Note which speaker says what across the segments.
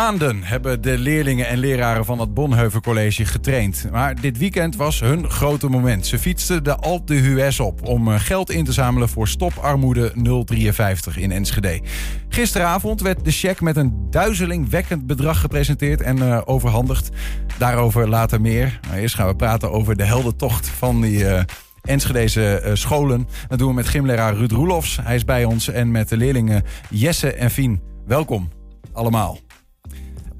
Speaker 1: Maanden hebben de leerlingen en leraren van het Bonheuven College getraind. Maar dit weekend was hun grote moment. Ze fietsten de Alp de Hues op om eh, geld in te zamelen voor Stoparmoede 053 in Enschede. Gisteravond werd de cheque met een duizelingwekkend bedrag gepresenteerd en uh, overhandigd. Daarover later meer. Maar eerst gaan we praten over de heldentocht van die... Uh, Enschedeze scholen. Dat doen we met gymleraar Ruud Roelofs. Hij is bij ons en met de leerlingen Jesse en Fien. Welkom allemaal.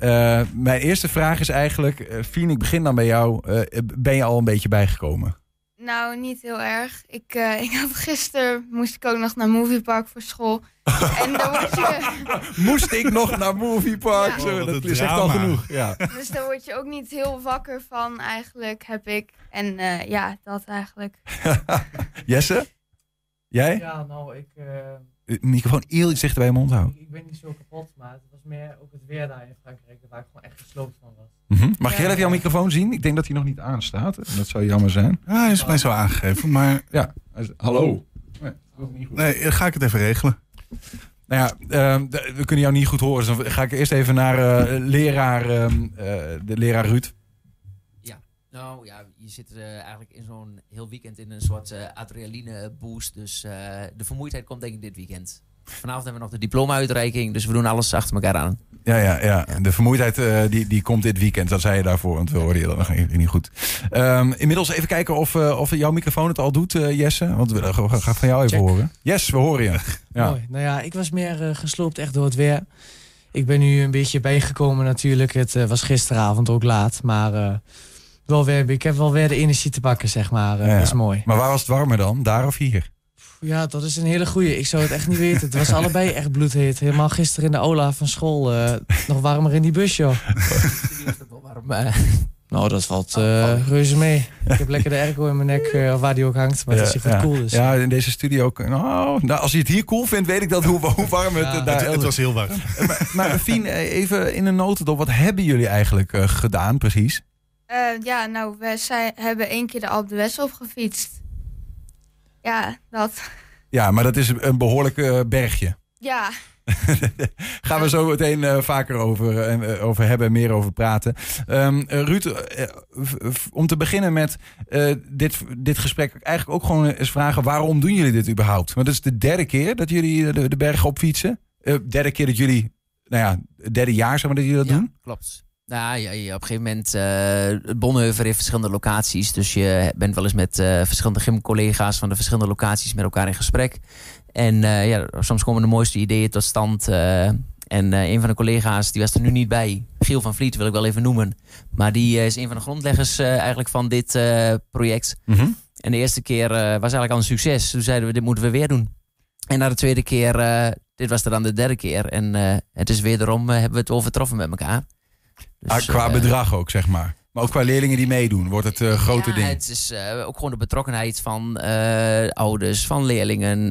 Speaker 1: Uh, mijn eerste vraag is eigenlijk, uh, Fien, ik begin dan bij jou. Uh, ben je al een beetje bijgekomen?
Speaker 2: Nou, niet heel erg. Ik, ik had gisteren moest ik ook nog naar Moviepark voor school. en dan word je...
Speaker 1: moest ik nog naar Moviepark?
Speaker 2: Ja.
Speaker 1: Zo, dat is echt al genoeg. Ja.
Speaker 2: Dus daar word je ook niet heel wakker van eigenlijk, heb ik. En ja, dat eigenlijk.
Speaker 1: Jesse? Jij?
Speaker 3: Ja, nou, ik...
Speaker 1: Microfoon heel iets dichter bij je mond houden.
Speaker 3: Ik, ik ben niet zo kapot, maar het was meer ook het weer daar in Frankrijk waar ik gewoon echt gesloopt van was.
Speaker 1: Mm -hmm. Mag ja, jij even jouw microfoon zien? Ik denk dat hij nog niet aanstaat. Dat zou jammer zijn.
Speaker 4: Ja, hij is mij zo aangegeven, maar...
Speaker 1: Ja, hallo.
Speaker 4: Nee, nee, ga ik het even regelen.
Speaker 1: Nou ja, uh, we kunnen jou niet goed horen. Dus dan ga ik eerst even naar uh, leraar, uh, de leraar Ruud.
Speaker 5: Ja, nou ja, zit uh, eigenlijk in zo'n heel weekend in een soort uh, adrenaline boost. Dus uh, de vermoeidheid komt denk ik dit weekend. Vanavond hebben we nog de diploma-uitreiking, dus we doen alles achter elkaar aan.
Speaker 1: Ja, ja, ja. ja. De vermoeidheid uh, die, die komt dit weekend. Dat zei je daarvoor, want we hoorden je dat nog niet goed. Um, inmiddels even kijken of, uh, of jouw microfoon het al doet, uh, Jesse. Want we gaan ga van jou even
Speaker 3: Check.
Speaker 1: horen. Yes, we horen je. Ja.
Speaker 3: Mooi. Nou ja, ik was meer gesloopt echt door het weer. Ik ben nu een beetje bijgekomen natuurlijk. Het was gisteravond ook laat, maar wel weer, ik heb wel weer de energie te pakken, zeg maar. Ja, dat is mooi.
Speaker 1: Maar waar was het warmer dan? Daar of hier?
Speaker 3: Ja, dat is een hele goeie. Ik zou het echt niet weten. Het was allebei echt bloedheet. Helemaal gisteren in de aula van school. Uh, nog warmer in die bus, joh. Nou, dat valt uh, reuze mee. Ik heb lekker de airco in mijn nek, uh, waar die ook hangt. Maar het is ja,
Speaker 1: ja.
Speaker 3: cool is.
Speaker 1: Ja, in deze studio ook. Nou, nou, als je het hier cool vindt, weet ik dat hoe, hoe warm het
Speaker 4: ja,
Speaker 1: daar
Speaker 4: het, het was heel warm.
Speaker 1: maar, maar Fien, even in een notendop. Wat hebben jullie eigenlijk uh, gedaan, precies?
Speaker 2: Ja, nou, we zijn, hebben één keer de Alp de West opgefietst. Ja, dat.
Speaker 1: Ja, maar dat is een behoorlijk uh, bergje.
Speaker 2: Ja.
Speaker 1: Gaan we zo meteen uh, vaker over, uh, over hebben en meer over praten. Um, Ruud, om te beginnen met dit, dit gesprek eigenlijk ook gewoon eens vragen... waarom doen jullie dit überhaupt? Want het is de derde keer dat jullie de, de berg opfietsen. derde keer dat jullie, nou ja, het derde jaar zeg maar dat jullie dat
Speaker 5: ja,
Speaker 1: doen.
Speaker 5: klopt. Nou ja, ja, op een gegeven moment, uh, Bonheuver heeft verschillende locaties. Dus je bent wel eens met uh, verschillende gymcollega's van de verschillende locaties met elkaar in gesprek. En uh, ja, soms komen de mooiste ideeën tot stand. en een van de collega's, die was er nu niet bij. Giel van Vliet wil ik wel even noemen. Maar die is een van de grondleggers eigenlijk van dit project.
Speaker 1: Mm -hmm.
Speaker 5: En de eerste keer was eigenlijk al een succes. Toen zeiden we, dit moeten we weer doen. En na de tweede keer, dit was er dan de derde keer. En het is wederom, hebben we het overtroffen met elkaar.
Speaker 1: Dus, ah, qua uh, bedrag ook, zeg maar. Maar ook qua leerlingen die meedoen, wordt het uh, grote
Speaker 5: ja,
Speaker 1: ding.
Speaker 5: Het is uh, ook gewoon de betrokkenheid van ouders, van leerlingen.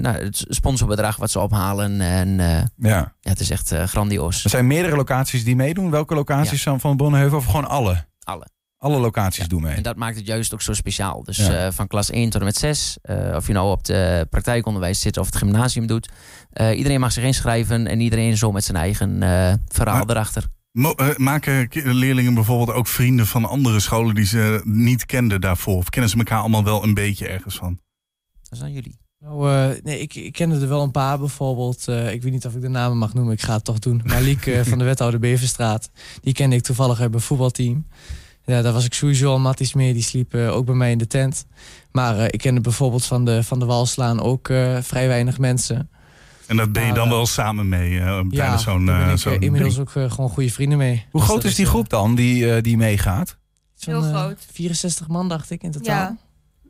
Speaker 5: nou, het sponsorbedrag wat ze ophalen. En,
Speaker 1: ja.
Speaker 5: ja, het is echt grandioos.
Speaker 1: Er zijn meerdere locaties die meedoen. Welke locaties ja. van Bonneheuvel of gewoon alle?
Speaker 5: Alle.
Speaker 1: Alle locaties
Speaker 5: ja.
Speaker 1: doen mee.
Speaker 5: En dat maakt het juist ook zo speciaal. Dus ja. van klas 1 tot en met 6, of je nou op de praktijkonderwijs zit of het gymnasium doet. iedereen mag zich inschrijven en iedereen zo met zijn eigen verhaal maar, erachter.
Speaker 4: Maken leerlingen bijvoorbeeld ook vrienden van andere scholen die ze niet kenden daarvoor? Of kennen ze elkaar allemaal wel een beetje ergens van?
Speaker 5: Dat zijn jullie.
Speaker 3: Nou, uh, nee, ik, ik kende er wel een paar bijvoorbeeld. Uh, ik weet niet of ik de namen mag noemen, ik ga het toch doen. Malik uh, van de wethouder Beverstraat, die kende ik toevallig uit mijn voetbalteam. Ja, daar was ik sowieso al matties mee, die sliep ook bij mij in de tent. Maar ik kende bijvoorbeeld van de, van de Walslaan ook vrij weinig mensen.
Speaker 4: En dat ben je dan wel samen mee uh, tijdens
Speaker 3: ja,
Speaker 4: zo'n
Speaker 3: uh,
Speaker 4: zo
Speaker 3: inmiddels ook uh, gewoon goede vrienden mee.
Speaker 1: Hoe dus groot is die groep dan die, die meegaat?
Speaker 2: Heel groot.
Speaker 3: 64 man dacht ik in totaal.
Speaker 2: Ja.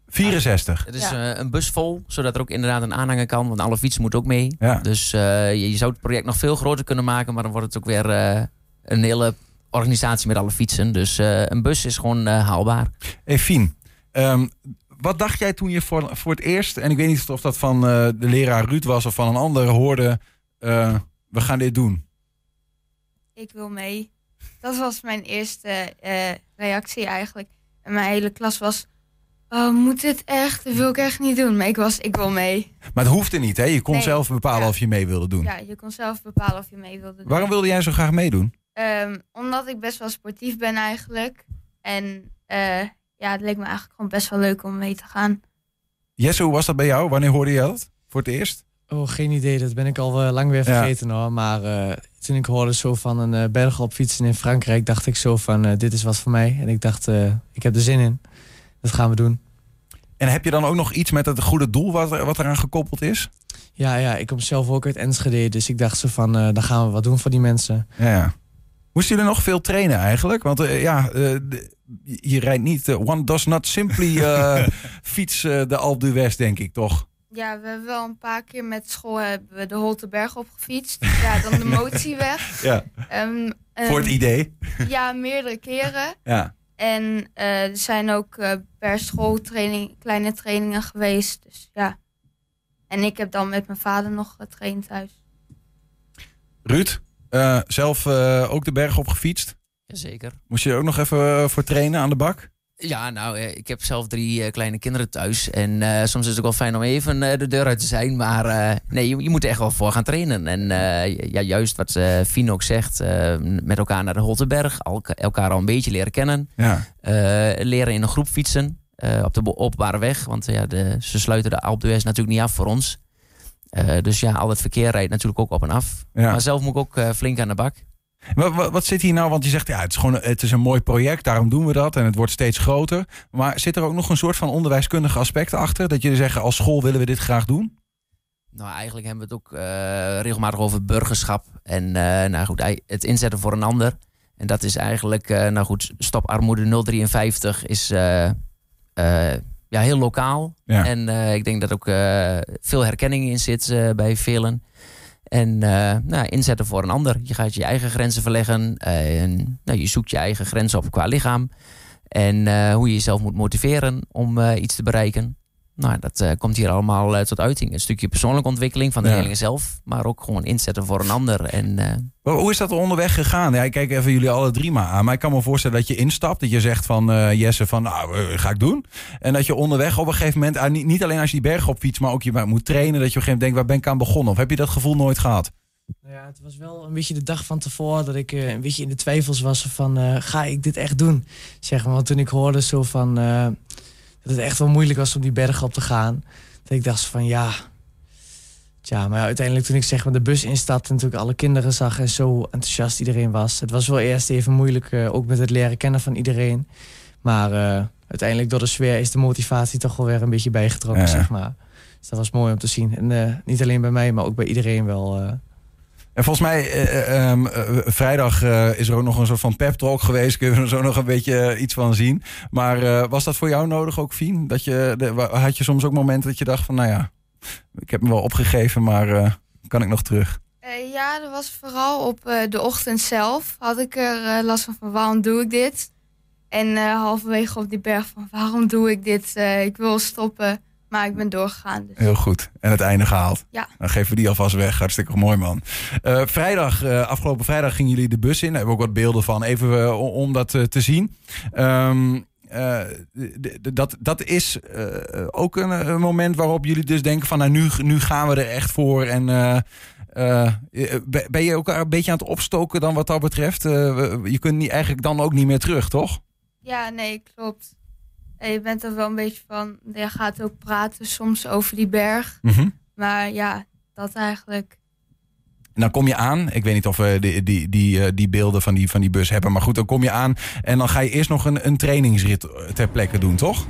Speaker 1: 64?
Speaker 5: Het is
Speaker 2: Ja.
Speaker 5: een bus vol, zodat er ook inderdaad een aanhanger kan. Want alle fietsen moeten ook mee.
Speaker 1: Ja.
Speaker 5: Dus je, je zou het project nog veel groter kunnen maken. Maar dan wordt het ook weer een hele organisatie met alle fietsen. Dus een bus is gewoon haalbaar.
Speaker 1: Hey, Fien, um, wat dacht jij toen je voor, voor het eerst, en ik weet niet of dat van uh, de leraar Ruud was of van een ander, hoorde: uh, we gaan dit doen?
Speaker 2: Ik wil mee. Dat was mijn eerste uh, reactie eigenlijk. En mijn hele klas was Oh, moet dit echt? Dat wil ik echt niet doen. Maar ik, was, ik wil mee.
Speaker 1: Maar het hoefde niet, hè? Je kon
Speaker 2: Nee.
Speaker 1: zelf bepalen
Speaker 2: Ja.
Speaker 1: of je mee wilde doen.
Speaker 2: Ja, je kon zelf bepalen of je mee wilde doen.
Speaker 1: Waarom wilde jij zo graag meedoen?
Speaker 2: Ehm, omdat ik best wel sportief ben eigenlijk. En eh, ja, het leek me eigenlijk gewoon best wel leuk om mee te gaan.
Speaker 1: Jesse, hoe was dat bij jou? Wanneer hoorde je dat? Voor het eerst?
Speaker 3: Oh, geen idee. Dat ben ik al eh, lang weer
Speaker 1: Ja.
Speaker 3: vergeten hoor. Maar eh, toen ik hoorde zo van een eh, berg op fietsen in Frankrijk, dacht ik zo van dit is wat voor mij. En ik dacht, eh, ik heb er zin in. Dat gaan we doen.
Speaker 1: En heb je dan ook nog iets met het goede doel wat, er- wat eraan gekoppeld is?
Speaker 3: Ja, ja, ik kom zelf ook uit Enschede. Dus ik dacht zo van, eh, dan gaan we wat doen voor die mensen.
Speaker 1: Ja, ja. Moesten jullie nog veel trainen eigenlijk? Want ja, eh, de- je rijdt niet... eh, one does not simply eh, fiets eh, de Alpe d'Huez, denk ik, toch?
Speaker 2: Ja, we hebben wel een paar keer met school hebben we de Holteberg opgefietst. Ja, dan de motieweg.
Speaker 1: Ja.
Speaker 2: Ehm,
Speaker 1: Voor het idee.
Speaker 2: Ja, meerdere keren.
Speaker 1: Ja.
Speaker 2: En eh, er zijn ook per school training, kleine trainingen geweest. Dus ja. En ik heb dan met mijn vader nog getraind thuis.
Speaker 1: Ruud, eh, zelf eh, ook de berg op gefietst.
Speaker 5: Jazeker.
Speaker 1: Moest je er ook nog even eh, voor trainen aan de bak?
Speaker 5: Ja, nou, eh, ik heb zelf drie eh, kleine kinderen thuis. En soms is het ook wel fijn om even de deur uit te zijn. Maar nee, je, je moet er echt wel voor gaan trainen. En ja, juist wat eh Fien ook zegt, met elkaar naar de Holtenberg. Elkaar al een beetje leren kennen.
Speaker 1: Ja.
Speaker 5: Leren in een groep fietsen op de openbare weg. Want ja, de, ze sluiten de d'Huez natuurlijk niet af voor ons. Dus ja, al het verkeer rijdt natuurlijk ook op en af.
Speaker 1: ja.
Speaker 5: Maar zelf moet ik ook flink aan de bak.
Speaker 1: Wat, wat, zit hier nou? Want je zegt, ja, het is gewoon het is een mooi project, daarom doen we dat. En het wordt steeds groter. Maar zit er ook nog een soort van onderwijskundige aspect achter? Dat jullie zeggen, als school willen we dit graag doen?
Speaker 5: Nou, eigenlijk hebben we het ook eh, regelmatig over burgerschap. En eh, nou goed, het inzetten voor een ander. En dat is eigenlijk, eh, nou goed, Stop Armoede 053 is ja, heel lokaal.
Speaker 1: Ja.
Speaker 5: En ik denk dat ook veel herkenning in zit bij velen. En eh, nou, inzetten voor een ander. Je gaat je eigen grenzen verleggen. eh, en, nou, je zoekt je eigen grenzen op qua lichaam. En eh, hoe je jezelf moet motiveren om iets te bereiken. Nou, dat eh, komt hier allemaal eh, tot uiting. Een stukje persoonlijke ontwikkeling van de
Speaker 1: Ja.
Speaker 5: leerlingen zelf. Maar ook gewoon inzetten voor een ander. En eh,
Speaker 1: Maar Hoe is dat onderweg gegaan? Ja, ik kijk even jullie alle drie maar aan. Maar ik kan me voorstellen dat je instapt. Dat je zegt van eh, Jesse van nou, ga ik doen. En dat je onderweg op een gegeven moment, ah, niet, niet alleen als je die berg op fietst, maar ook je moet trainen. Dat je op een gegeven moment denkt, waar ben ik aan begonnen? Of heb je dat gevoel nooit gehad?
Speaker 3: Nou ja, het was wel een beetje de dag van tevoren dat ik een beetje in de twijfels was van eh, ga ik dit echt doen? Zeg maar, want toen ik hoorde zo van eh, dat het echt wel moeilijk was om die berg op te gaan, dat ik dacht van ja. Tja, maar ja, uiteindelijk toen ik zeg maar de bus instapte en natuurlijk alle kinderen zag en zo enthousiast iedereen was. Het was wel eerst even moeilijk, eh, ook met het leren kennen van iedereen. Maar eh, uiteindelijk door de sfeer is de motivatie toch wel weer een beetje bijgetrokken,
Speaker 1: Ja.
Speaker 3: zeg maar. Dus dat was mooi om te zien. En eh, niet alleen bij mij, maar ook bij iedereen wel.
Speaker 1: En volgens mij, eh, vrijdag is er ook nog een soort van pep talk geweest. Kunnen we er zo nog een beetje iets van zien. Maar was dat voor jou nodig ook, Fien? Dat je, had je soms ook momenten dat je dacht van, nou ja, ik heb me wel opgegeven, maar kan ik nog terug?
Speaker 2: Ja, dat was vooral op de ochtend zelf. Had ik er last van, van waarom doe ik dit? En halverwege op die berg van waarom doe ik dit? Ik wil stoppen, maar ik ben doorgegaan. Dus.
Speaker 1: Heel goed. En het einde gehaald.
Speaker 2: Ja.
Speaker 1: Dan geven we die alvast weg. Hartstikke mooi, man. Eh, vrijdag, eh, afgelopen vrijdag gingen jullie de bus in. Daar hebben we ook wat beelden van, even eh, om- dat te zien. Ehm, eh, dat, dat is ook een, een moment waarop jullie dus denken van... nou, nu, nu gaan we er echt voor. En ben- je ook een beetje aan het opstoken dan wat dat betreft? Je kunt niet, eigenlijk dan ook niet meer terug, toch?
Speaker 2: Ja, nee, klopt. Eh, je bent er wel een beetje van. Je gaat ook praten soms over die berg.
Speaker 1: Mhm.
Speaker 2: Maar ja, dat eigenlijk.
Speaker 1: En dan kom je aan. Ik weet niet of we die, die, die, eh, die beelden van die, van die bus hebben. Maar goed, dan kom je aan. En dan ga je eerst nog een, een trainingsrit ter plekke doen, toch?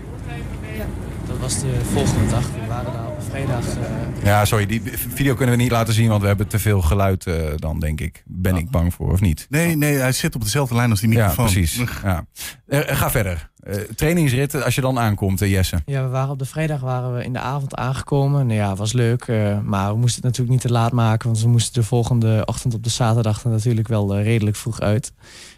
Speaker 3: Dat was de volgende dag. We waren daar op vrijdag. eh,
Speaker 1: Ja, sorry. Die video kunnen we niet laten zien. Want we hebben te veel geluid eh, dan, denk ik. Ben ik bang voor, of niet?
Speaker 4: Nee, nee, hij zit op dezelfde lijn als die
Speaker 1: Ja,
Speaker 4: microfoon.
Speaker 1: precies. Ja. Eh, ga verder. Eh, trainingsrit, als je dan aankomt, eh, Jesse.
Speaker 3: ja, we waren op de vrijdag waren we in de avond aangekomen. Nou ja, was leuk. eh, maar we moesten het natuurlijk niet te laat maken. Want we moesten de volgende ochtend op de zaterdag er natuurlijk wel eh, redelijk vroeg uit.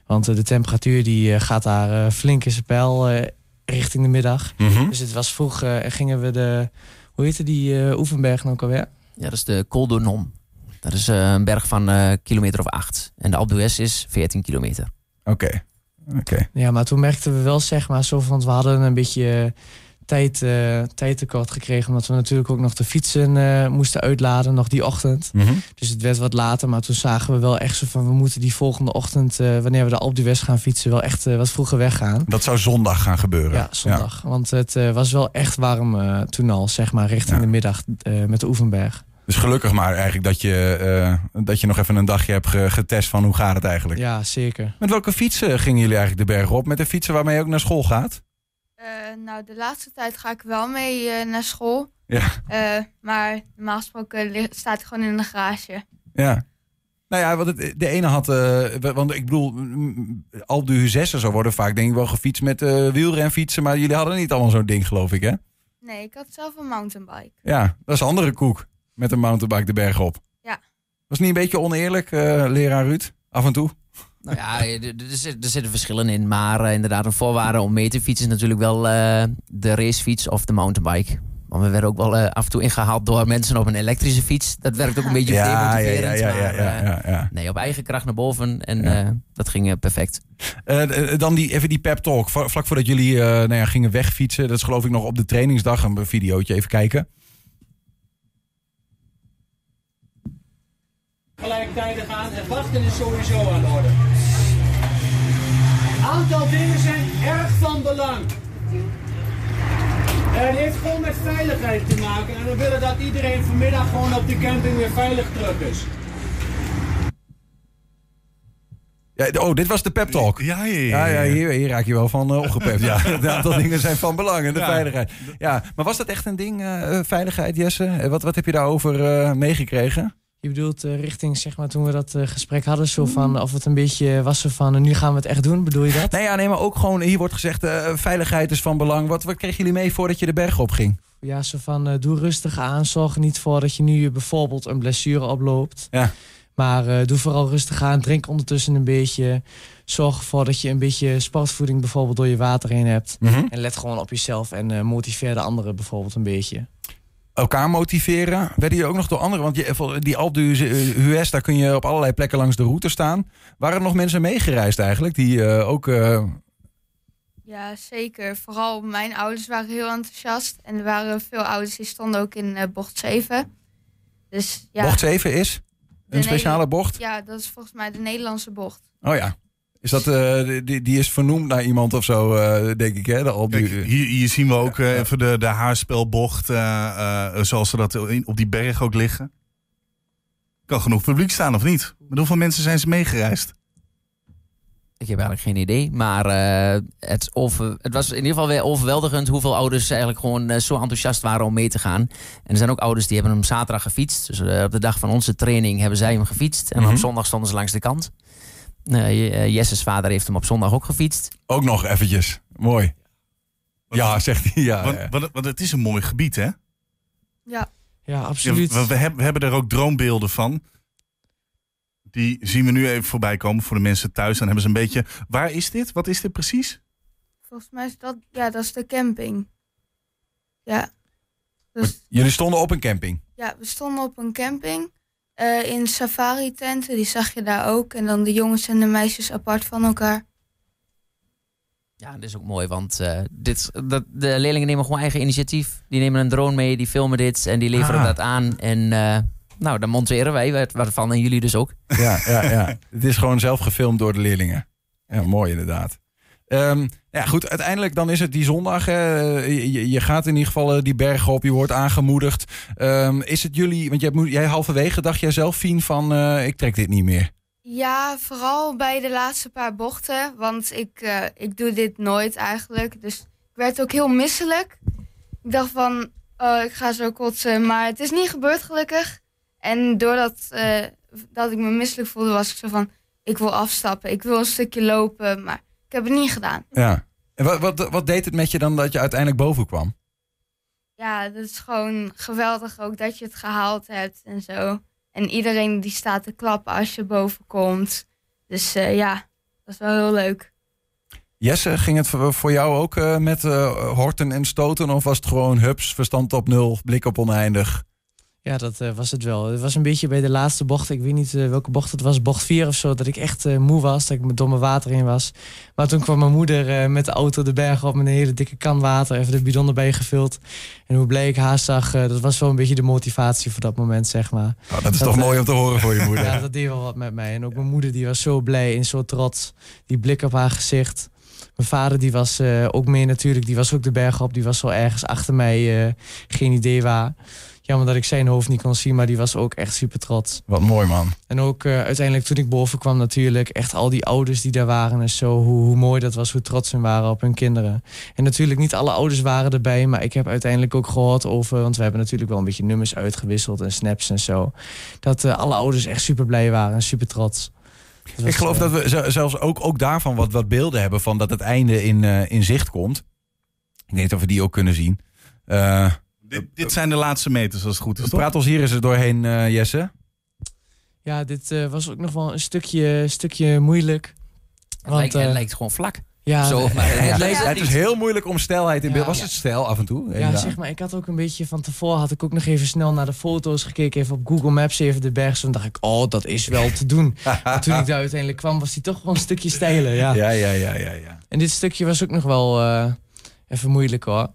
Speaker 3: Want eh, de temperatuur die eh, gaat daar eh, flink in zijn pijl eh, richting de middag.
Speaker 1: Mhm.
Speaker 3: Dus het was vroeg eh, en gingen we de... Hoe heette die eh, Oefenberg nou ook alweer?
Speaker 5: ja, dat is de Col de Nom. Dat is eh, een berg van eh kilometer of acht. En de Alpe d'Huez is 14 kilometer.
Speaker 1: Oké. Oké.
Speaker 3: Ja, maar toen merkten we wel, zeg maar, zo van, we hadden een beetje eh, tijd, eh, tijd tekort gekregen. Omdat we natuurlijk ook nog de fietsen eh, moesten uitladen, nog die ochtend.
Speaker 1: Mhm.
Speaker 3: Dus het werd wat later, maar toen zagen we wel echt zo van... we moeten die volgende ochtend, wanneer we de d'Huez gaan fietsen... wel echt wat vroeger weggaan.
Speaker 1: Dat zou zondag gaan gebeuren.
Speaker 3: Ja, zondag. Want het was wel echt warm toen al, zeg maar, richting
Speaker 1: Ja.
Speaker 3: de middag met de Oevenberg.
Speaker 1: Dus gelukkig maar eigenlijk dat je, eh, dat je nog even een dagje hebt ge- getest van hoe gaat het eigenlijk.
Speaker 3: Ja, zeker.
Speaker 1: Met welke fietsen gingen jullie eigenlijk de berg op? Met de fietsen waarmee je ook naar school gaat?
Speaker 2: Eh, nou, de laatste tijd ga ik wel mee eh, naar school.
Speaker 1: Ja.
Speaker 2: Eh, maar normaal gesproken staat hij gewoon in de garage.
Speaker 1: Ja. Nou ja, want het, de ene had... eh, want ik bedoel, al de huzessen zo worden vaak denk ik wel gefietst met eh wielrenfietsen. Maar jullie hadden niet allemaal zo'n ding geloof ik hè?
Speaker 2: Nee, ik had zelf een mountainbike.
Speaker 1: Ja, dat is een andere koek. Met een mountainbike de berg op.
Speaker 2: Ja.
Speaker 1: Was niet een beetje oneerlijk, eh, leraar Ruud? Af en toe?
Speaker 5: Nou ja, er, er zit- er zitten verschillen in. Maar eh, inderdaad, een voorwaarde om mee te fietsen is natuurlijk wel eh, de racefiets of de mountainbike. Want we werden ook wel af en toe ingehaald door mensen op een elektrische fiets. Dat werkt ook een beetje
Speaker 1: Ja, ja, ja,
Speaker 5: demotiverend.
Speaker 1: ja, ja,
Speaker 5: maar,
Speaker 1: ja, ja, ja.
Speaker 5: Nee, op eigen kracht naar boven. En
Speaker 1: Ja.
Speaker 5: eh, dat ging perfect.
Speaker 1: Dan die, even die pep talk. Vlak voordat jullie eh, nou ja, gingen wegfietsen. Dat is geloof ik nog op de trainingsdag. Een videootje even kijken.
Speaker 6: Gelijktijdig aan en wachten is sowieso aan de orde. Een aantal dingen zijn erg van belang. En het heeft gewoon met veiligheid te maken. En we willen dat iedereen vanmiddag gewoon op de camping weer veilig terug is.
Speaker 1: Ja, oh, dit was de pep talk.
Speaker 4: Ja, ja, ja.
Speaker 1: Ja, ja hier, hier raak je wel van uh, opgepept. Ja, een aantal dingen zijn van belang. En de
Speaker 4: Ja.
Speaker 1: veiligheid. Ja, maar was dat echt een ding, eh, eh, veiligheid, Jesse? Eh, Wat, wat heb je daarover eh, meegekregen?
Speaker 3: Je bedoelt eh, richting, zeg maar, toen we dat eh, gesprek hadden, zo van of het een beetje was zo van, nu gaan we het echt doen, bedoel je dat?
Speaker 1: Nee, ja, nee, maar ook gewoon, hier wordt gezegd, eh, veiligheid is van belang. Wat, wat kregen jullie mee voordat je de berg op ging?
Speaker 3: Ja, zo van, doe rustig aan, zorg niet voor dat je nu bijvoorbeeld een blessure oploopt.
Speaker 1: Ja.
Speaker 3: Maar doe vooral rustig aan, drink ondertussen een beetje. Zorg ervoor dat je een beetje sportvoeding bijvoorbeeld door je water heen hebt. En let gewoon op jezelf en motiveer de anderen bijvoorbeeld een beetje.
Speaker 1: Elkaar motiveren. Werden je ook nog door anderen? Want je, die Alpe d'Huez, daar kun je op allerlei plekken langs de route staan. Waren er nog mensen meegereisd eigenlijk? Die eh, ook... eh,
Speaker 2: Ja, zeker. Vooral mijn ouders waren heel enthousiast. En er waren veel ouders die stonden ook in eh, bocht 7. Dus ja,
Speaker 1: Bocht 7 is? Een speciale bocht?
Speaker 2: ja, dat is volgens mij de Nederlandse bocht.
Speaker 1: Oh ja. Is dat, eh, die, die is vernoemd naar iemand of zo, eh, denk ik, hè? De
Speaker 4: Kijk, hier, hier zien we ook eh, even de, de haarspelbocht, eh, eh, zoals ze dat in- op die berg ook liggen. Kan genoeg publiek staan, of niet? Met hoeveel mensen zijn ze meegereisd?
Speaker 5: Ik heb eigenlijk geen idee. Maar eh, het, over, het was in ieder geval weer overweldigend hoeveel ouders eigenlijk gewoon zo enthousiast waren om mee te gaan. En er zijn ook ouders die hebben hem zaterdag gefietst. Dus op de dag van onze training hebben zij hem gefietst. En
Speaker 1: Mhm.
Speaker 5: op zondag stonden ze langs de kant. Eh, Jesse's vader heeft hem op zondag ook gefietst.
Speaker 1: Ook nog eventjes. Mooi. Ja, zegt hij. Ja,
Speaker 4: Want,
Speaker 1: ja.
Speaker 4: want, want het is een mooi gebied, hè?
Speaker 2: Ja,
Speaker 3: Ja,
Speaker 4: Ja,
Speaker 3: absoluut.
Speaker 4: we, we hebben, we hebben er ook droombeelden van. Die zien we nu even voorbij komen voor de mensen thuis. Dan hebben ze een beetje... Waar is dit? Wat is dit precies?
Speaker 2: volgens mij is dat, ja, dat is de camping. Ja. Dus
Speaker 1: Jullie stonden op een camping.
Speaker 2: ja, we stonden op een camping eh, in safari-tenten. Die zag je daar ook. En dan de jongens en de meisjes apart van elkaar.
Speaker 5: Ja, dat is ook mooi, want eh, dit, dat, de leerlingen nemen gewoon eigen initiatief. Die nemen een drone mee, die filmen dit en die leveren
Speaker 1: Ah.
Speaker 5: dat aan. En eh, nou, dan monteren wij wat- waarvan en jullie dus ook.
Speaker 1: Ja, ja, ja. Het is gewoon zelf gefilmd door de leerlingen. Ja, mooi inderdaad. Ehm, ja, goed, uiteindelijk dan is het die zondag. Je, gaat in ieder geval eh, die bergen op, je wordt aangemoedigd. Ehm, is het jullie, want jij, jij halverwege dacht jij zelf, Fien, van eh, ik trek dit niet meer.
Speaker 2: Ja, vooral bij de laatste paar bochten. Want ik, eh, ik doe dit nooit eigenlijk. Dus ik werd ook heel misselijk. Ik dacht van, oh, ik ga zo kotsen. Maar het is niet gebeurd gelukkig. En doordat dat ik me misselijk voelde, was ik zo van... Ik wil afstappen, ik wil een stukje lopen. Maar ik heb het niet gedaan.
Speaker 1: Ja. En wat, wat, wat deed het met je dan dat je uiteindelijk boven kwam?
Speaker 2: Ja, dat is gewoon geweldig ook dat je het gehaald hebt en zo. En iedereen die staat te klappen als je boven komt. Dus eh, ja, dat is wel heel leuk.
Speaker 1: Jesse, ging het voor jou ook eh, met eh, horten en stoten? Of was het gewoon hups, verstand op nul, blik op oneindig?
Speaker 3: Ja, dat eh, was het wel. Het was een beetje bij de laatste bocht. Ik weet niet eh, welke bocht het was. Bocht 4 of zo. Dat ik echt eh, moe was. Dat ik met domme water in was. Maar toen kwam mijn moeder met de auto de berg op. Met een hele dikke kan water. Even de bidon erbij gevuld. En hoe blij ik haar zag. dat was wel een beetje de motivatie voor dat moment, zeg maar.
Speaker 1: Oh, dat is
Speaker 3: Dat,
Speaker 1: toch mooi om te horen voor je moeder.
Speaker 3: Ja, dat deed wel wat met mij. En ook mijn moeder die was zo blij en zo trots. Die blik op haar gezicht. Mijn vader die was ook mee natuurlijk. Die was ook de berg op. Die was wel ergens achter mij. geen idee waar. Jammer dat ik zijn hoofd niet kon zien. Maar die was ook echt super trots.
Speaker 1: Wat mooi, man.
Speaker 3: En ook eh, uiteindelijk toen ik boven kwam natuurlijk. Echt al die ouders die daar waren en zo. Hoe, hoe mooi dat was. Hoe trots ze waren op hun kinderen. En natuurlijk niet alle ouders waren erbij. Maar ik heb uiteindelijk ook gehoord over... Want we hebben natuurlijk wel een beetje nummers uitgewisseld. En snaps en zo. Dat eh, alle ouders echt super blij waren. En super trots.
Speaker 1: Ik geloof
Speaker 3: eh,
Speaker 1: dat we z- zelfs ook, ook daarvan wat, wat beelden hebben van dat het einde in, eh, in zicht komt. Ik weet niet of we die ook kunnen zien. Eh,
Speaker 4: Dit, dit zijn de laatste meters als het goed is, toch?
Speaker 1: praat ons hier eens er doorheen, eh, Jesse.
Speaker 3: Ja, dit eh, was ook nog wel een stukje, stukje moeilijk.
Speaker 5: Het lijkt,
Speaker 3: eh,
Speaker 5: het lijkt gewoon vlak.
Speaker 3: ja,
Speaker 5: Zo, maar het
Speaker 1: Ja,
Speaker 5: lijkt
Speaker 1: het
Speaker 5: het
Speaker 1: is heel moeilijk om stelheid in
Speaker 3: Ja.
Speaker 1: beeld. Was
Speaker 3: Ja.
Speaker 1: het stijl af en toe?
Speaker 3: ja, zeg maar, ik had ook een beetje van tevoren had ik ook nog even snel naar de foto's gekeken, even op Google Maps even de berg. Toen dacht ik, oh, dat is wel te doen. maar toen ik daar uiteindelijk kwam, was die toch wel een stukje steiler. Ja.
Speaker 1: Ja, ja, ja, ja, ja.
Speaker 3: En dit stukje was ook nog wel eh, even moeilijk hoor.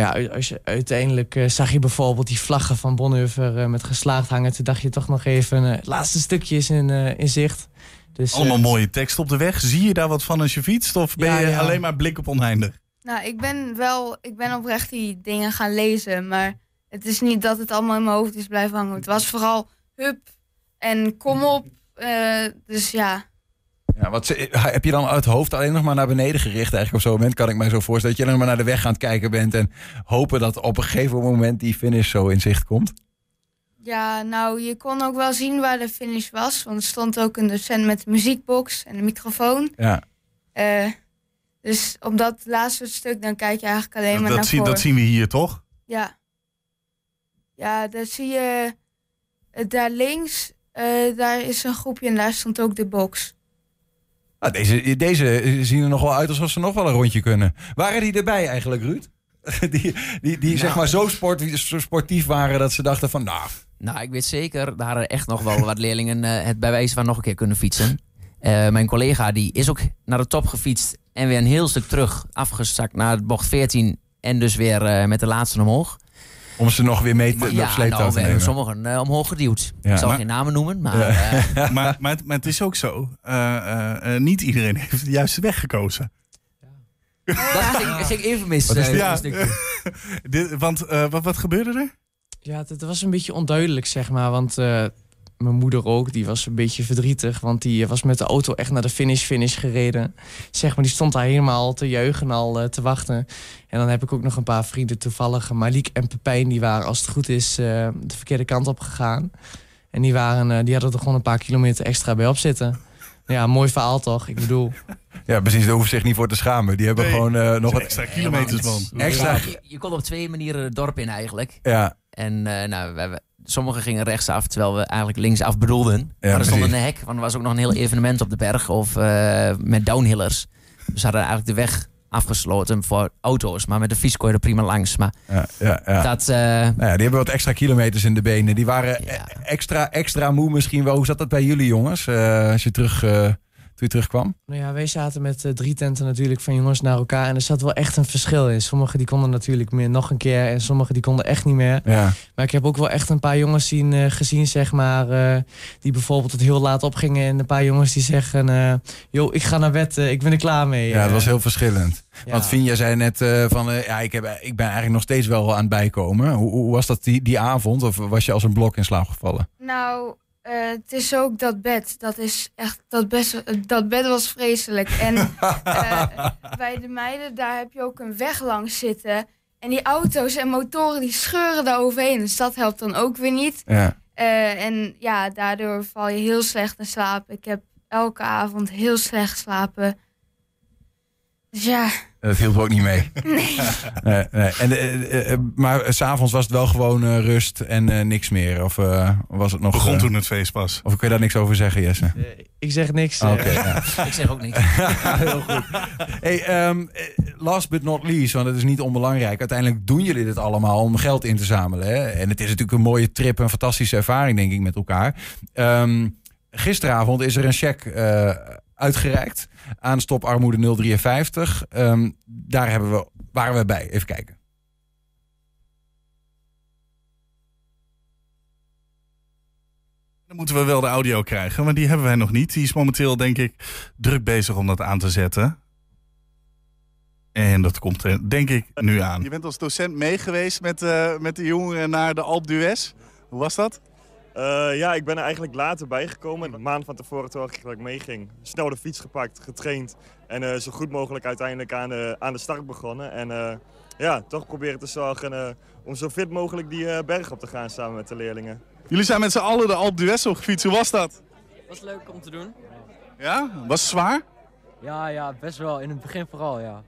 Speaker 3: Maar ja, als je, uiteindelijk eh, zag je bijvoorbeeld die vlaggen van Bonhoeffer eh, met geslaagd hangen. Toen dacht je toch nog even, eh, het laatste stukje is in, eh, in zicht. Dus, eh,
Speaker 4: Allemaal mooie tekst op de weg. Zie je daar wat van als je fietst? Of ben
Speaker 3: Ja,
Speaker 4: je
Speaker 3: ja.
Speaker 4: alleen maar blik op oneindig?
Speaker 2: Nou, ik ben wel, ik ben oprecht die dingen gaan lezen, maar het is niet dat het allemaal in mijn hoofd is blijven hangen. Het was vooral hup en kom op. eh, dus ja,
Speaker 1: Ja, wat, ze- heb je dan uit het hoofd alleen nog maar naar beneden gericht? Eigenlijk op zo'n moment kan ik mij zo voorstellen dat je alleen maar naar de weg aan het kijken bent en hopen dat op een gegeven moment die finish zo in zicht komt.
Speaker 2: ja, nou, je kon ook wel zien waar de finish was, want er stond ook een docent met een muziekbox en een microfoon.
Speaker 1: Ja,
Speaker 2: Eh, dus op dat laatste stuk, dan kijk je eigenlijk alleen maar
Speaker 4: Dat,
Speaker 2: naar
Speaker 4: zie-
Speaker 2: voren.
Speaker 4: dat zien we hier toch?
Speaker 2: Ja. Ja, daar zie je... eh, daar links, eh, daar is een groepje en daar stond ook de box.
Speaker 1: Ah, deze, deze zien er nog wel uit alsof ze nog wel een rondje kunnen. Waren die erbij eigenlijk, Ruud? Die, die, die zeg maar zo, sport, zo sportief waren dat ze dachten van, nou,
Speaker 5: Nou, ik weet zeker, daar hadden echt nog wel wat leerlingen eh, het bij wijze van nog een keer kunnen fietsen. Eh, mijn collega die is ook naar de top gefietst en weer een heel stuk terug afgezakt naar bocht 14 en dus weer eh, met de laatste omhoog.
Speaker 1: Om ze nog weer mee te, op
Speaker 5: ja,
Speaker 1: sleeptouw
Speaker 5: nou,
Speaker 1: te nemen.
Speaker 5: sommigen eh, omhoog geduwd.
Speaker 1: Ja.
Speaker 5: ik zal
Speaker 4: Maar-
Speaker 5: geen namen noemen, maar eh,
Speaker 4: maar, maar, het, maar het is ook zo. eh, niet iedereen heeft de juiste weg gekozen.
Speaker 5: dat ging, ging even mis.
Speaker 1: Wat
Speaker 4: Ja. Dit, want eh, wat, wat gebeurde er?
Speaker 3: Ja, het, het was een beetje onduidelijk, zeg maar. Want eh, mijn moeder ook, die was een beetje verdrietig. Want die was met de auto echt naar de finish-finish gereden. Zeg maar, die stond daar helemaal te juichen al eh, te wachten. En dan heb ik ook nog een paar vrienden toevallig. Malik en Pepijn, die waren als het goed is eh, de verkeerde kant op gegaan. En die, waren, eh, die hadden er gewoon een paar kilometer extra bij op zitten. Ja, mooi verhaal toch? Ik bedoel,
Speaker 1: Ja, precies, daar hoeven ze zich niet voor te schamen. Die hebben
Speaker 4: Nee,
Speaker 1: gewoon eh, nog wat
Speaker 4: extra kilometers, man.
Speaker 1: Extra.
Speaker 5: Je, je kon op twee manieren het dorp in eigenlijk.
Speaker 1: Ja,
Speaker 5: En eh, nou, we, we- sommigen gingen rechtsaf, terwijl we eigenlijk linksaf bedoelden. maar er stond een hek, want er was ook nog een heel evenement op de berg. Of eh, met downhillers. Dus ze hadden eigenlijk de weg afgesloten voor auto's. Maar met de fiets kon je er prima langs. Maar
Speaker 1: ja, ja. ja.
Speaker 5: dat... eh,
Speaker 1: Nou ja, die hebben wat extra kilometers in de benen. Die waren
Speaker 5: Ja.
Speaker 1: e- extra, extra moe misschien wel. Hoe zat dat bij jullie jongens? eh, als je terug, toen je terugkwam?
Speaker 3: Nou ja, wij zaten met eh, drie tenten natuurlijk van jongens naar elkaar. En er zat wel echt een verschil in. Sommigen die konden natuurlijk meer nog een keer. En sommigen die konden echt niet meer.
Speaker 1: Ja.
Speaker 3: Maar ik heb ook wel echt een paar jongens zien, eh, gezien, zeg maar. eh, die bijvoorbeeld tot heel laat opgingen. En een paar jongens die zeggen... eh yo, ik ga naar bed, ik ben er klaar mee.
Speaker 1: ja, dat was heel verschillend.
Speaker 3: ja.
Speaker 1: Want Vinja zei net eh, van... eh, ja, ik, heb, ik ben eigenlijk nog steeds wel aan het bijkomen. Hoe, hoe was dat die, die avond? Of was je als een blok in slaap gevallen?
Speaker 2: Nou, eh, het is ook dat bed. Dat is echt, dat, best, dat bed was vreselijk. En eh, bij de meiden, daar heb je ook een weg langs zitten. En die auto's en motoren, die scheuren daar overheen. Dus dat helpt dan ook weer niet.
Speaker 1: Ja.
Speaker 2: Eh, en ja, daardoor val je heel slecht in slaap. Ik heb elke avond heel slecht geslapen. Dus ja,
Speaker 1: Dat hielp ook niet mee. Nee. nee, nee. En, eh, eh, maar s'avonds was het wel gewoon rust en eh, niks meer? Of eh, was het nog...
Speaker 4: Begon toen het feest pas.
Speaker 1: Of kun je daar niks over zeggen, Jesse?
Speaker 3: Ik zeg niks.
Speaker 1: Oké, ja.
Speaker 5: Ik zeg ook niks.
Speaker 1: Heel goed. Hey, ehm, eh, last but not least, want het is niet onbelangrijk. Uiteindelijk doen jullie dit allemaal om geld in te zamelen. Hè? En het is natuurlijk een mooie trip, een fantastische ervaring, denk ik, met elkaar. Ehm, gisteravond is er een cheque eh, uitgereikt aan Stop Armoede 053. Ehm, daar hebben we, waren we bij. Even kijken.
Speaker 4: Dan moeten we wel de audio krijgen, maar die hebben wij nog niet. Die is momenteel, denk ik, druk bezig om dat aan te zetten. En dat komt er, denk ik, nu aan. Je bent als docent meegeweest met, eh, met de jongeren naar de Alp d'Huez. Hoe was dat?
Speaker 7: Eh, ja, ik ben er eigenlijk later bijgekomen. Een maand van tevoren toen ik meeging. Snel de fiets gepakt, getraind. En eh, zo goed mogelijk uiteindelijk aan de, aan de start begonnen. En eh, ja, toch proberen te zorgen eh, om zo fit mogelijk die eh, berg op te gaan samen met de leerlingen.
Speaker 4: Jullie zijn met z'n allen de Alp d'Huez opgefietst. Hoe was dat?
Speaker 8: was leuk om te doen.
Speaker 4: Ja? Was het zwaar?
Speaker 8: Ja, ja, best wel. In het begin vooral, ja.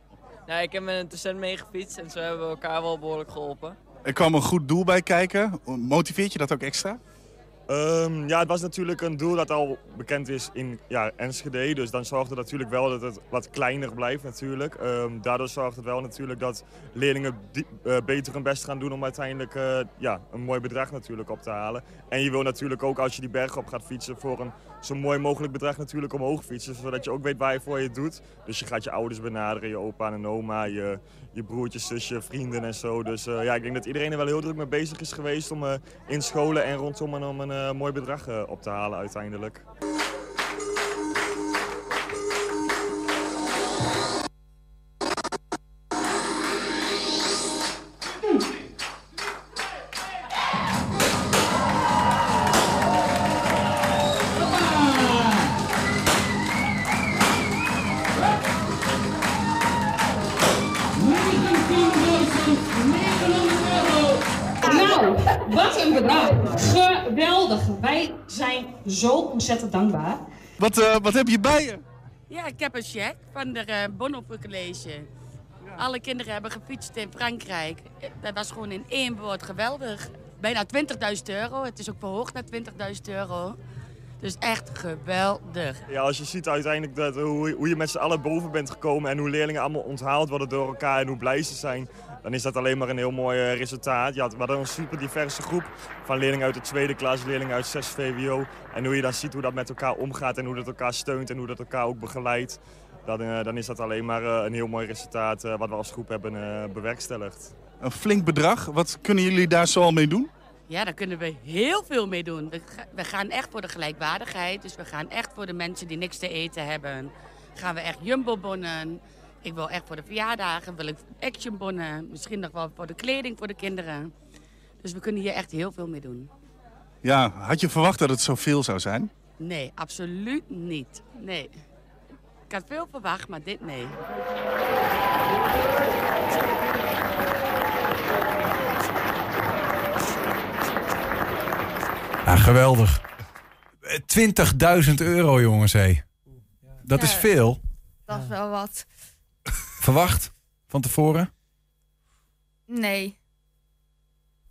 Speaker 8: Nee, ik heb met een docent meegefietst en zo hebben we elkaar wel behoorlijk geholpen.
Speaker 4: Er kwam een goed doel bij kijken. Motiveert je dat ook extra?
Speaker 7: Ehm, ja, het was natuurlijk een doel dat al bekend is in ja, Enschede. Dus dan zorgt het natuurlijk wel dat het wat kleiner blijft natuurlijk. Ehm, daardoor zorgt het wel natuurlijk dat leerlingen die- eh, beter hun best gaan doen om uiteindelijk eh, ja, een mooi bedrag natuurlijk op te halen. En je wil natuurlijk ook als je die berg op gaat fietsen voor een zo mooi mogelijk bedrag natuurlijk omhoog fietsen. Zodat je ook weet waar je voor je doet. Dus je gaat je ouders benaderen, je opa en oma, je, je broertjes, zusje, vrienden en zo. Dus eh, ja, ik denk dat iedereen er wel heel druk mee bezig is geweest om eh, in scholen en rondom en om een eh, mooi bedrag op te halen uiteindelijk.
Speaker 9: Wat een bedrag. Geweldig. Wij zijn zo ontzettend dankbaar.
Speaker 4: Wat, eh, wat heb je bij je?
Speaker 10: Ja, ik heb een cheque van de uh, Bonhoeffer College. Alle kinderen hebben gefietst in Frankrijk. Dat was gewoon in één woord geweldig. Bijna 20.000 euro. Het is ook verhoogd naar 20.000 euro. Dus echt geweldig.
Speaker 7: Ja, als je ziet uiteindelijk dat, hoe, hoe je met z'n allen boven bent gekomen en hoe leerlingen allemaal onthaald worden door elkaar en hoe blij ze zijn, dan is dat alleen maar een heel mooi eh, resultaat. Ja, we hadden een super diverse groep van leerlingen uit de tweede klas, leerlingen uit 6 VWO. En hoe je dan ziet hoe dat met elkaar omgaat en hoe dat elkaar steunt en hoe dat elkaar ook begeleidt, dan, eh, dan is dat alleen maar eh, een heel mooi resultaat wat we als groep hebben bewerkstelligd.
Speaker 4: Een flink bedrag. Wat kunnen jullie daar zo al mee doen?
Speaker 10: Ja, daar kunnen we heel veel mee doen. We gaan echt voor de gelijkwaardigheid. Dus we gaan echt voor de mensen die niks te eten hebben. Gaan we echt jumbo-bonnen. Ik wil echt voor de verjaardagen, wil ik actionbonnen. Misschien nog wel voor de kleding voor de kinderen. Dus we kunnen hier echt heel veel mee doen.
Speaker 4: Ja, had je verwacht dat het zoveel zou zijn?
Speaker 10: Nee, absoluut niet. Nee. Ik had veel verwacht, maar dit nee.
Speaker 1: Ja, geweldig. Eh, 20.000 euro, jongens, hé. Dat is veel.
Speaker 2: Dat is wel wat.
Speaker 1: Verwacht van tevoren?
Speaker 2: Nee.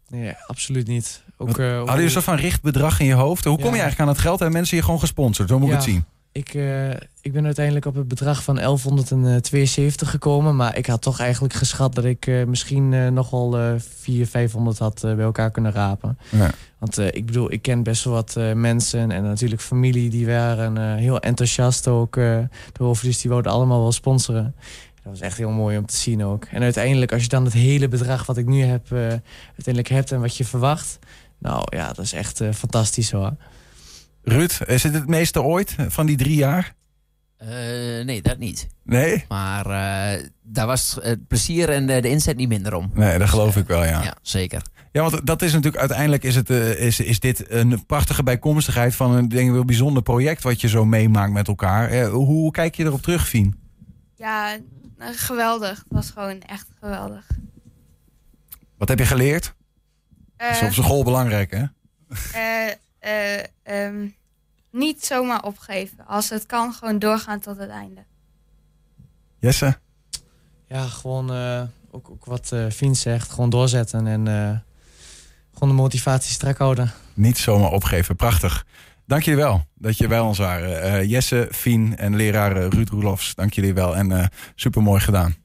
Speaker 3: Nee, absoluut niet. Ook,
Speaker 1: Wat-
Speaker 3: eh,
Speaker 1: Hadden jullie een soort van richtbedrag in je hoofd? Hoe kom je eigenlijk aan het geld? Hebben mensen je gewoon gesponsord? Zo moet ik het zien.
Speaker 3: Ik, eh, ik ben uiteindelijk op het bedrag van 1172 gekomen. Maar ik had toch eigenlijk geschat dat ik eh, misschien eh, nog wel eh 400, 500 had bij elkaar kunnen rapen.
Speaker 1: Ja.
Speaker 3: Want eh, ik bedoel, ik ken best wel wat eh, mensen en natuurlijk familie die waren eh, heel enthousiast ook eh erover. Dus die wouden allemaal wel sponsoren. Dat was echt heel mooi om te zien ook. En uiteindelijk, als je dan het hele bedrag wat ik nu heb, eh, uiteindelijk hebt en wat je verwacht. Nou ja, dat is echt eh, fantastisch hoor.
Speaker 1: Ruud, is het het meeste ooit van die drie jaar?
Speaker 5: Eh, nee, dat niet.
Speaker 1: Nee?
Speaker 5: Maar eh, daar was het plezier en de, de inzet niet minder om.
Speaker 1: Nee, dat geloof ik wel, ja.
Speaker 5: Ja, zeker.
Speaker 1: Ja, want dat is natuurlijk uiteindelijk is, het, eh, is, is dit een prachtige bijkomstigheid van een denk ik wel bijzonder project wat je zo meemaakt met elkaar. Eh, hoe, hoe kijk je erop terug, Fien?
Speaker 2: Ja, eh, geweldig. Het was gewoon echt geweldig.
Speaker 1: Wat heb je geleerd? Dat is
Speaker 2: Eh,
Speaker 1: op school belangrijk, hè?
Speaker 2: eh, eh, ehm, niet zomaar opgeven. Als het kan, gewoon doorgaan tot het einde.
Speaker 1: Jesse?
Speaker 3: Ja, gewoon eh, ook, ook wat uh, Fien zegt. Gewoon doorzetten en uh, gewoon de motivatie strak houden.
Speaker 1: Niet zomaar opgeven. Prachtig. Dank jullie wel dat je bij ons waren. Jesse, Fien en leraar Ruud Roelofs, dank jullie wel. En super mooi gedaan.